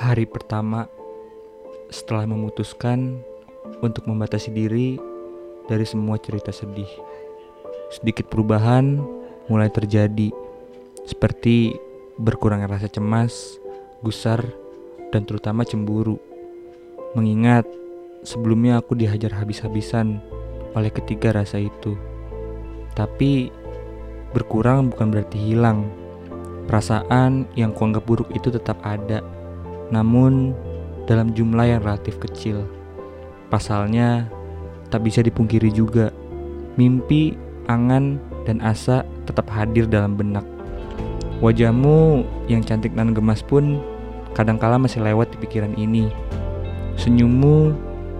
Hari pertama setelah memutuskan untuk membatasi diri dari semua cerita sedih. Sedikit perubahan mulai terjadi, seperti berkurangnya rasa cemas, gusar, dan terutama cemburu. Mengingat sebelumnya aku dihajar habis-habisan oleh ketiga rasa itu. Tapi berkurang bukan berarti hilang. Perasaan yang kuanggap buruk itu tetap ada, namun dalam jumlah yang relatif kecil. Pasalnya, tak bisa dipungkiri juga, mimpi, angan, dan asa tetap hadir dalam benak. Wajahmu yang cantik dan gemas pun kadangkala masih lewat di pikiran ini. Senyummu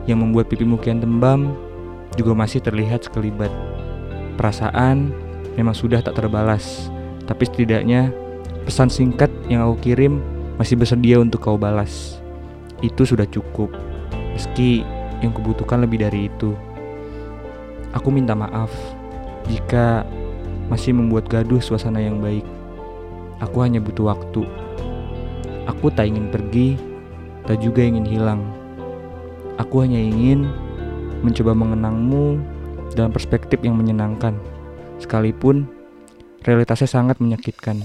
yang membuat pipimu kian tembam juga masih terlihat sekelibat. Perasaan memang sudah tak terbalas, tapi setidaknya pesan singkat yang aku kirim masih bersedia untuk kau balas. Itu sudah cukup, meski yang kubutuhkan lebih dari itu. Aku minta maaf jika masih membuat gaduh suasana yang baik. Aku hanya butuh waktu. Aku tak ingin pergi, tak juga ingin hilang. Aku hanya ingin mencoba mengenangmu dalam perspektif yang menyenangkan, sekalipun realitasnya sangat menyakitkan.